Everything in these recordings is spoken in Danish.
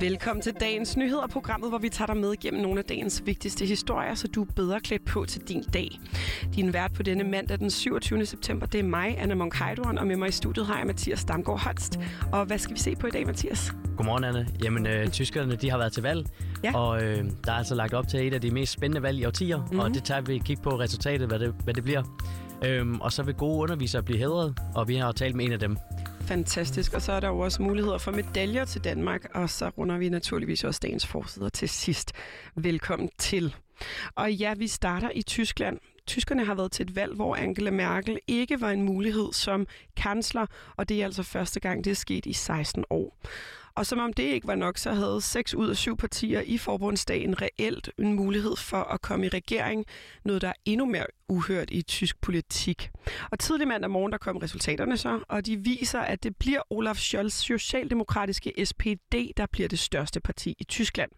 Velkommen til dagens nyheder, programmet, hvor vi tager dig med gennem nogle af dagens vigtigste historier, så du er bedre klædt på til din dag. Din vært på denne mandag den 27. september, det er mig, Anna Monk og med mig i studiet har jeg Mathias Damgaard Holst. Og hvad skal vi se på i dag, Mathias? Godmorgen, Anne. Jamen, øh, tyskerne de har været til valg, Ja. og øh, der er altså lagt op til et af de mest spændende valg i årtier, Mhm. mm-hmm. og det tager vi et kig på resultatet, hvad det, hvad det bliver. Øhm, og så vil gode undervisere blive hedret, og vi har talt med en af dem. Fantastisk. Og så er der jo også muligheder for medaljer til Danmark, og så runder vi naturligvis også dagens forsider til sidst. Velkommen til. Og ja, vi starter i Tyskland. Tyskerne har været til et valg, hvor Angela Merkel ikke var en mulighed som kansler, og det er altså første gang, det er sket i 16 år. Og som om det ikke var nok, så havde seks ud af syv partier i forbundsdagen reelt en mulighed for at komme i regering, noget der er endnu mere uhørt i tysk politik. Og tidlig mandag morgen, der kom resultaterne så, og de viser, at det bliver Olaf Scholz socialdemokratiske SPD, der bliver det største parti i Tyskland.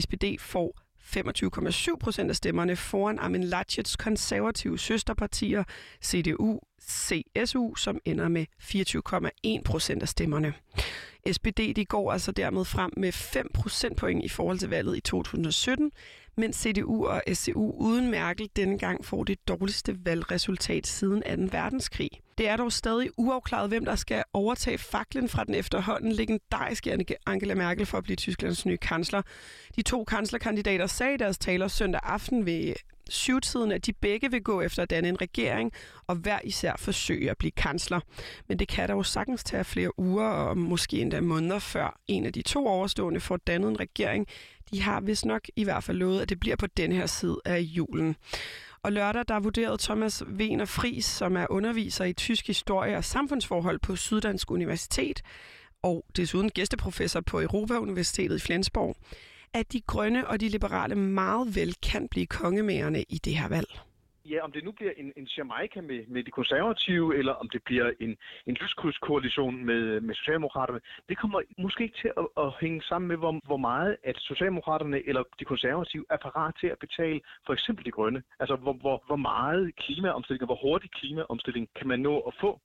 SPD får 25,7 procent af stemmerne foran Armin Laschets konservative søsterpartier CDU, CSU, som ender med 24,1 procent af stemmerne. SPD de går altså dermed frem med 5 procentpoint i forhold til valget i 2017, mens CDU og SCU uden Merkel denne gang får det dårligste valgresultat siden 2. verdenskrig. Det er dog stadig uafklaret, hvem der skal overtage faklen fra den efterhånden legendariske Angela Merkel for at blive Tysklands nye kansler. De to kanslerkandidater sagde i deres taler søndag aften ved syvtiden, at de begge vil gå efter at danne en regering, og hver især forsøge at blive kansler. Men det kan dog sagtens tage flere uger og måske endda måneder før en af de to overstående får dannet en regering. De har vist nok i hvert fald lovet, at det bliver på den her side af julen. Og lørdag, der vurderede Thomas Wiener Fris, som er underviser i tysk historie og samfundsforhold på Syddansk Universitet, og desuden gæsteprofessor på Europa-universitetet i Flensborg, at de grønne og de liberale meget vel kan blive kongemagerne i det her valg. Ja, om det nu bliver en, en Jamaica med, med de konservative, eller om det bliver en, en lyskrydskoalition med, med Socialdemokraterne, det kommer måske ikke til at, at hænge sammen med, hvor, hvor meget at Socialdemokraterne eller de konservative er parat til at betale for eksempel de grønne. Altså, hvor, hvor, hvor meget klimaomstilling, og hvor hurtig klimaomstilling kan man nå at få,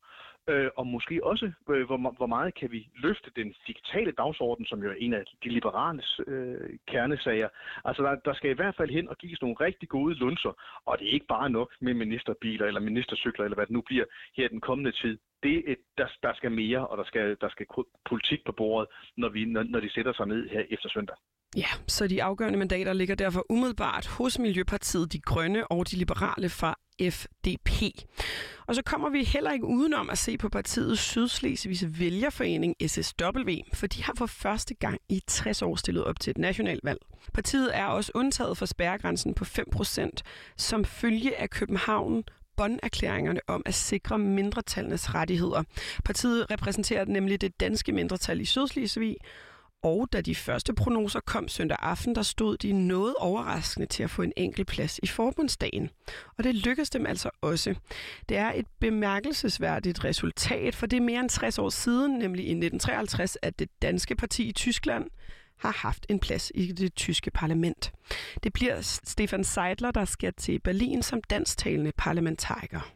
øh, og måske også, øh, hvor, hvor meget kan vi løfte den digitale dagsorden, som jo er en af de liberales øh, kernesager. Altså, der, der skal i hvert fald hen og gives nogle rigtig gode lunser, og det er ikke bare nok med ministerbiler eller ministercykler, eller hvad det nu bliver her den kommende tid. Det, er- der, der skal mere, og der skal, der skal politik på bordet, når, vi, når, når de sætter sig ned her efter søndag. Ja, så de afgørende mandater ligger derfor umiddelbart hos Miljøpartiet De Grønne og de liberale fra FDP. Og så kommer vi heller ikke udenom at se på partiets Sydslesvigs vælgerforening SSW, for de har for første gang i 60 år stillet op til et nationalvalg. Partiet er også undtaget fra spærregrænsen på 5%, som følge af København bonderklæringerne om at sikre mindretallenes rettigheder. Partiet repræsenterer nemlig det danske mindretal i Sydslesvig, og da de første prognoser kom søndag aften, der stod de noget overraskende til at få en enkelt plads i forbundsdagen. Og det lykkedes dem altså også. Det er et bemærkelsesværdigt resultat, for det er mere end 60 år siden, nemlig i 1953, at det danske parti i Tyskland har haft en plads i det tyske parlament. Det bliver Stefan Seidler, der skal til Berlin som dansktalende parlamentariker.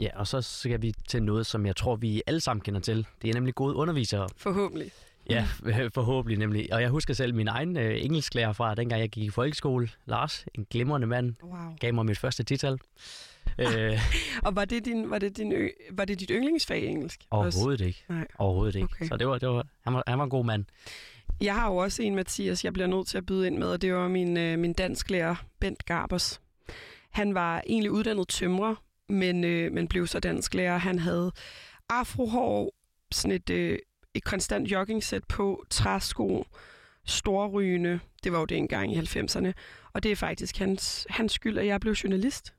Ja, og så skal vi til noget, som jeg tror, vi alle sammen kender til. Det er nemlig gode undervisere. Forhåbentlig. Ja, forhåbentlig nemlig. Og jeg husker selv min egen øh, engelsklærer fra, dengang jeg gik i folkeskole. Lars, en glimrende mand, Wow. gav mig mit første tital. øh, Og var det, din, var det, din ø, var det dit yndlingsfag i engelsk? også? overhovedet ikke. Nej. Overhovedet ikke. Okay. Så det var, det var, han, var, han var en god mand. Jeg har jo også en, Mathias, jeg bliver nødt til at byde ind med, og det var min, øh, min dansklærer, Bent Garbers. Han var egentlig uddannet tømrer, men, øh, men blev så dansklærer. Han havde afrohår, sådan et, øh, et konstant joggingsæt på, træsko, storrygende. Det var jo det engang i 90'erne. Og det er faktisk hans, hans skyld, at jeg blev journalist.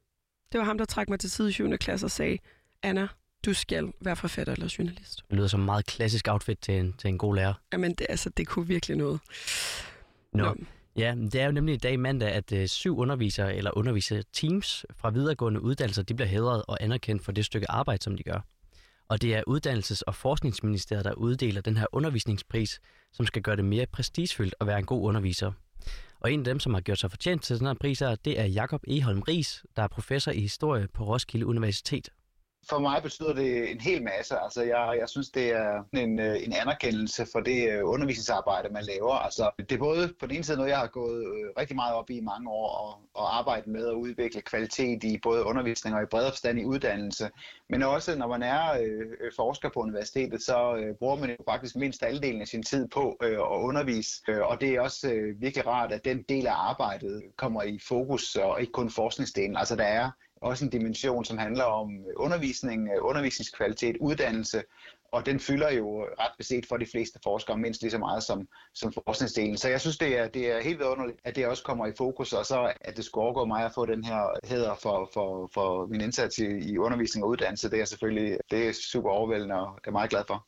Det var ham, der trak mig til side i 7. klasse og sagde, Anna, du skal være forfatter eller journalist. Det lyder som en meget klassisk outfit til en, til en god lærer. Jamen, det, altså, det kunne virkelig noget. Nå. Nå. Ja, det er jo nemlig i dag mandag, at øh, syv undervisere eller underviserteams fra videregående uddannelser, de bliver hædret og anerkendt for det stykke arbejde, som de gør. Og det er Uddannelses- og Forskningsministeriet, der uddeler den her undervisningspris, som skal gøre det mere prestigefyldt at være en god underviser. Og en af dem, som har gjort sig fortjent til den her pris, det er Jakob Eholm Ries, der er professor i historie på Roskilde Universitet. For mig betyder det en hel masse. Altså, jeg, jeg synes, det er en, øh, en anerkendelse for det øh, undervisningsarbejde, man laver. Altså, det er både på den ene side noget, jeg har gået øh, rigtig meget op i i mange år, og, og arbejdet med at udvikle kvalitet i både undervisning og i bredere forstand i uddannelse. Men også, når man er øh, forsker på universitetet, så øh, bruger man jo faktisk mindst halvdelen af sin tid på øh, at undervise. Og det er også øh, virkelig rart, at den del af arbejdet kommer i fokus, og ikke kun forskningsdelen. Altså, der er også en dimension, som handler om øh, undervisning, øh, undervisningskvalitet, uddannelse, og den fylder jo ret beset for de fleste forskere mindst lige så meget som, som forskningsdelen. Så jeg synes, det er, det er helt vidunderligt, at det også kommer i fokus, og så at det skulle overgå mig at få den her hæder for, for, for min indsats i, i undervisning og uddannelse, det er selvfølgelig det er super overvældende, og det er meget glad for.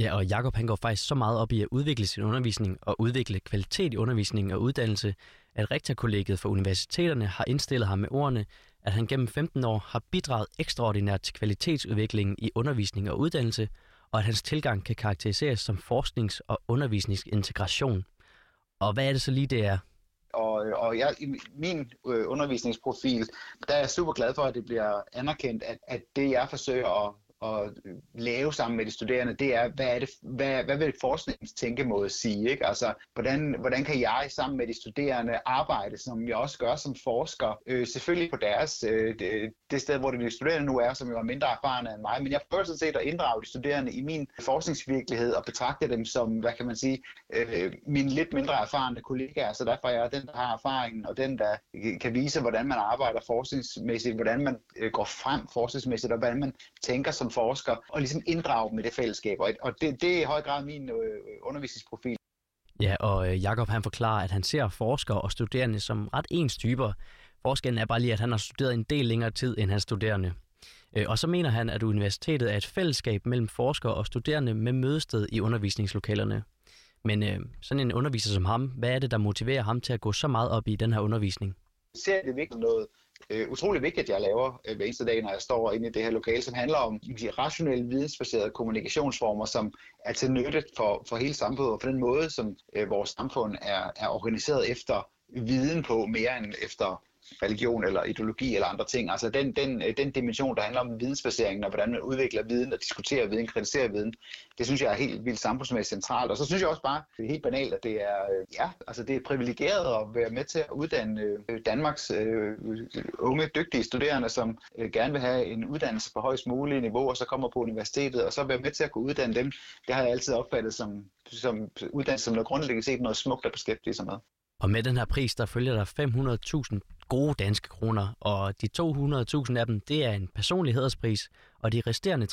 Ja, og Jakob han går faktisk så meget op i at udvikle sin undervisning og udvikle kvalitet i undervisning og uddannelse, at rektorkollegiet for universiteterne har indstillet ham med ordene, at han gennem 15 år har bidraget ekstraordinært til kvalitetsudviklingen i undervisning og uddannelse, og at hans tilgang kan karakteriseres som forsknings- og undervisningsintegration. Og hvad er det så lige, det er? Og, og jeg, i min øh, undervisningsprofil, der er jeg super glad for, at det bliver anerkendt, at, at det, jeg forsøger at at øh, lave sammen med de studerende, det er, hvad, er det, hvad, hvad vil forskningens tænkemåde sige? Ikke? Altså, hvordan, hvordan kan jeg sammen med de studerende arbejde, som jeg også gør som forsker, øh, selvfølgelig på deres, øh, det, det sted, hvor de studerende nu er, som jo er mindre erfarne end mig, men jeg prøver sådan set at inddrage de studerende i min forskningsvirkelighed og betragte dem som, hvad kan man sige, øh, mine lidt mindre erfarne kollegaer, så derfor er jeg den, der har erfaringen, og den, der kan vise, hvordan man arbejder forskningsmæssigt, hvordan man øh, går frem forskningsmæssigt, og hvordan man tænker som forsker, og ligesom inddrage dem i det fællesskab. Og det, det er i høj grad min øh, undervisningsprofil. Ja, og øh, Jakob han forklarer, at han ser forskere og studerende som ret ens typer. Forskellen er bare lige, at han har studeret en del længere tid end hans studerende. Øh, og så mener han, at universitetet er et fællesskab mellem forskere og studerende med mødested i undervisningslokalerne. Men øh, sådan en underviser som ham, hvad er det, der motiverer ham til at gå så meget op i den her undervisning? Ser det virkelig noget øh, utrolig vigtigt, jeg laver øh, hver eneste dag, når jeg står inde i det her lokale, som handler om de rationelle, vidensbaserede kommunikationsformer, som er til nytte for, for hele samfundet, og for den måde, som øh, vores samfund er, er organiseret efter viden på, mere end efter religion eller ideologi eller andre ting. Altså den, den, øh, den dimension, der handler om vidensbaseringen og hvordan man udvikler viden og diskuterer viden, kritiserer viden, det synes jeg er helt vildt samfundsmæssigt centralt. Og så synes jeg også bare, det er helt banalt, at det er, øh, ja, altså det er privilegeret at være med til at uddanne øh, Danmarks øh, unge, dygtige studerende, som øh, gerne vil have en uddannelse på højst mulige niveau, og så kommer på universitetet, og så være med til at kunne uddanne dem. Det har jeg altid opfattet som, som uddannelse som noget grundlæggende set noget smukt at beskæftige sig med. Og med den her pris, der følger der 500.000 gode danske kroner, og de 200.000 af dem, det er en personlig hæderspris, og de resterende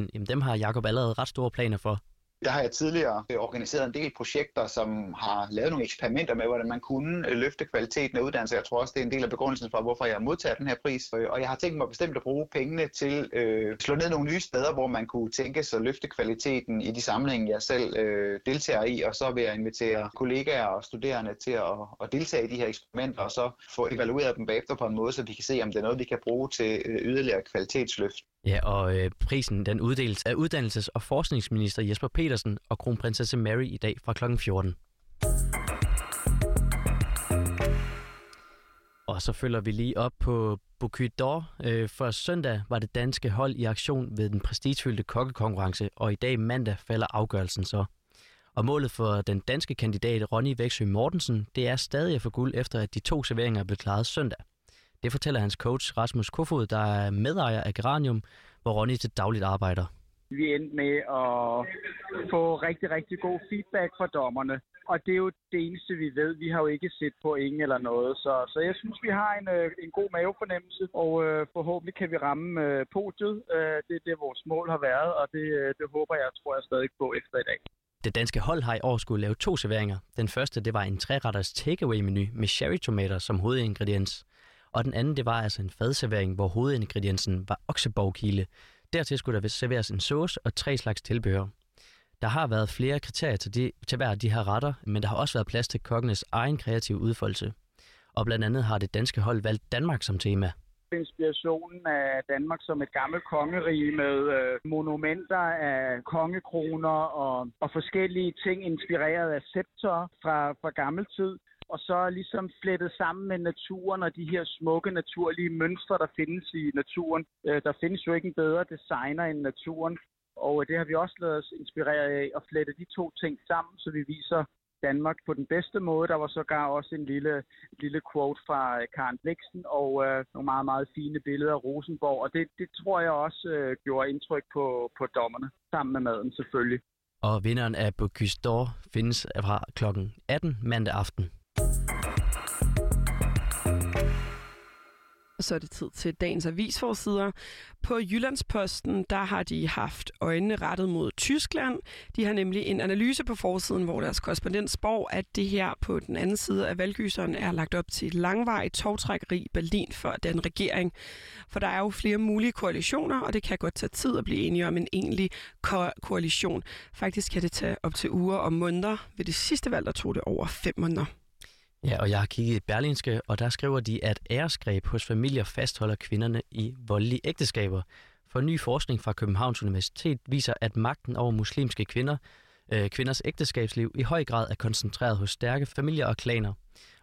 300.000, jamen dem har Jakob allerede ret store planer for. Der har jeg tidligere øh, organiseret en del projekter, som har lavet nogle eksperimenter med, hvordan man kunne øh, løfte kvaliteten af uddannelse. Jeg tror også, det er en del af begrundelsen for, hvorfor jeg modtager den her pris. Øh, og jeg har tænkt mig bestemt at bruge pengene til at øh, slå ned nogle nye steder, hvor man kunne tænke sig at løfte kvaliteten i de sammenhænge, jeg selv øh, deltager i. Og så vil jeg invitere kollegaer og studerende til at, at deltage i de her eksperimenter, og så få evalueret dem bagefter på en måde, så vi kan se, om det er noget, vi kan bruge til yderligere kvalitetsløft. Ja, og øh, prisen den uddeles af uddannelses- og forskningsminister Jesper Petersen og kronprinsesse Mary i dag fra kl. 14. Og så følger vi lige op på Bocuse d'Or. Øh, for søndag var det danske hold i aktion ved den prestigefyldte kokkekonkurrence, og i dag mandag falder afgørelsen så. Og målet for den danske kandidat Ronny Væksø Mortensen, det er stadig at få guld efter, at de to serveringer blev klaret søndag. Det fortæller hans coach Rasmus Kofod, der er medejer af Geranium, hvor Ronny til dagligt arbejder. Vi endte med at få rigtig, rigtig god feedback fra dommerne. Og det er jo det eneste, vi ved. Vi har jo ikke set på ingen eller noget. Så, så jeg synes, vi har en, øh, en god mavefornemmelse, og øh, forhåbentlig kan vi ramme øh, podiet. Øh, det er det, vores mål har været, og det, øh, det håber jeg, tror jeg stadig på efter i dag. Det danske hold har i år skulle lave to serveringer. Den første, det var en træretters takeaway-menu med cherrytomater som hovedingrediens og den anden det var altså en fadservering, hvor hovedingrediensen var okseborgkile. Dertil skulle der serveres en sauce og tre slags tilbehør. Der har været flere kriterier til, de, til hver af de her retter, men der har også været plads til kokkenes egen kreative udfoldelse. Og blandt andet har det danske hold valgt Danmark som tema inspirationen af Danmark som et gammelt kongerige med øh, monumenter af kongekroner og, og forskellige ting inspireret af scepter fra, fra gammel tid og så ligesom flettet sammen med naturen og de her smukke naturlige mønstre, der findes i naturen. Øh, der findes jo ikke en bedre designer end naturen, og øh, det har vi også lavet os inspirere af at flette de to ting sammen, så vi viser Danmark på den bedste måde. Der var sågar også en lille, lille quote fra øh, Karen Bliksen og øh, nogle meget, meget fine billeder af Rosenborg. Og det, det tror jeg også øh, gjorde indtryk på, på dommerne, sammen med maden selvfølgelig. Og vinderen af Bocuse d'Or findes fra kl. 18 mandag aften. Og så er det tid til dagens avisforsider. På Jyllandsposten, der har de haft øjnene rettet mod Tyskland. De har nemlig en analyse på forsiden, hvor deres korrespondent spår, at det her på den anden side af valgyseren er lagt op til et langvarigt togtrækkeri i Berlin for den regering. For der er jo flere mulige koalitioner, og det kan godt tage tid at blive enige om en egentlig ko- koalition. Faktisk kan det tage op til uger og måneder. Ved det sidste valg, der tog det over fem måneder. Ja, og jeg har kigget i Berlinske, og der skriver de, at æresgreb hos familier fastholder kvinderne i voldelige ægteskaber. For ny forskning fra Københavns Universitet viser, at magten over muslimske kvinder, øh, kvinders ægteskabsliv, i høj grad er koncentreret hos stærke familier og klaner.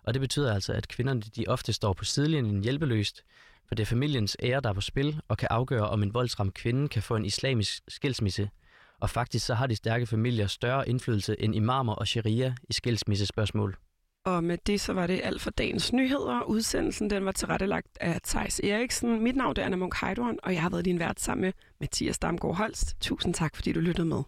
Og det betyder altså, at kvinderne de ofte står på sidelinjen hjælpeløst, for det er familiens ære, der er på spil, og kan afgøre, om en voldsramt kvinde kan få en islamisk skilsmisse. Og faktisk så har de stærke familier større indflydelse end imamer og sharia i skilsmissespørgsmål. Og med det så var det alt for dagens nyheder. Udsendelsen den var tilrettelagt af Tejs Eriksen. Mit navn er Anna Munk Heidorn, og jeg har været din vært sammen med Mathias Damgaard Holst. Tusind tak, fordi du lyttede med.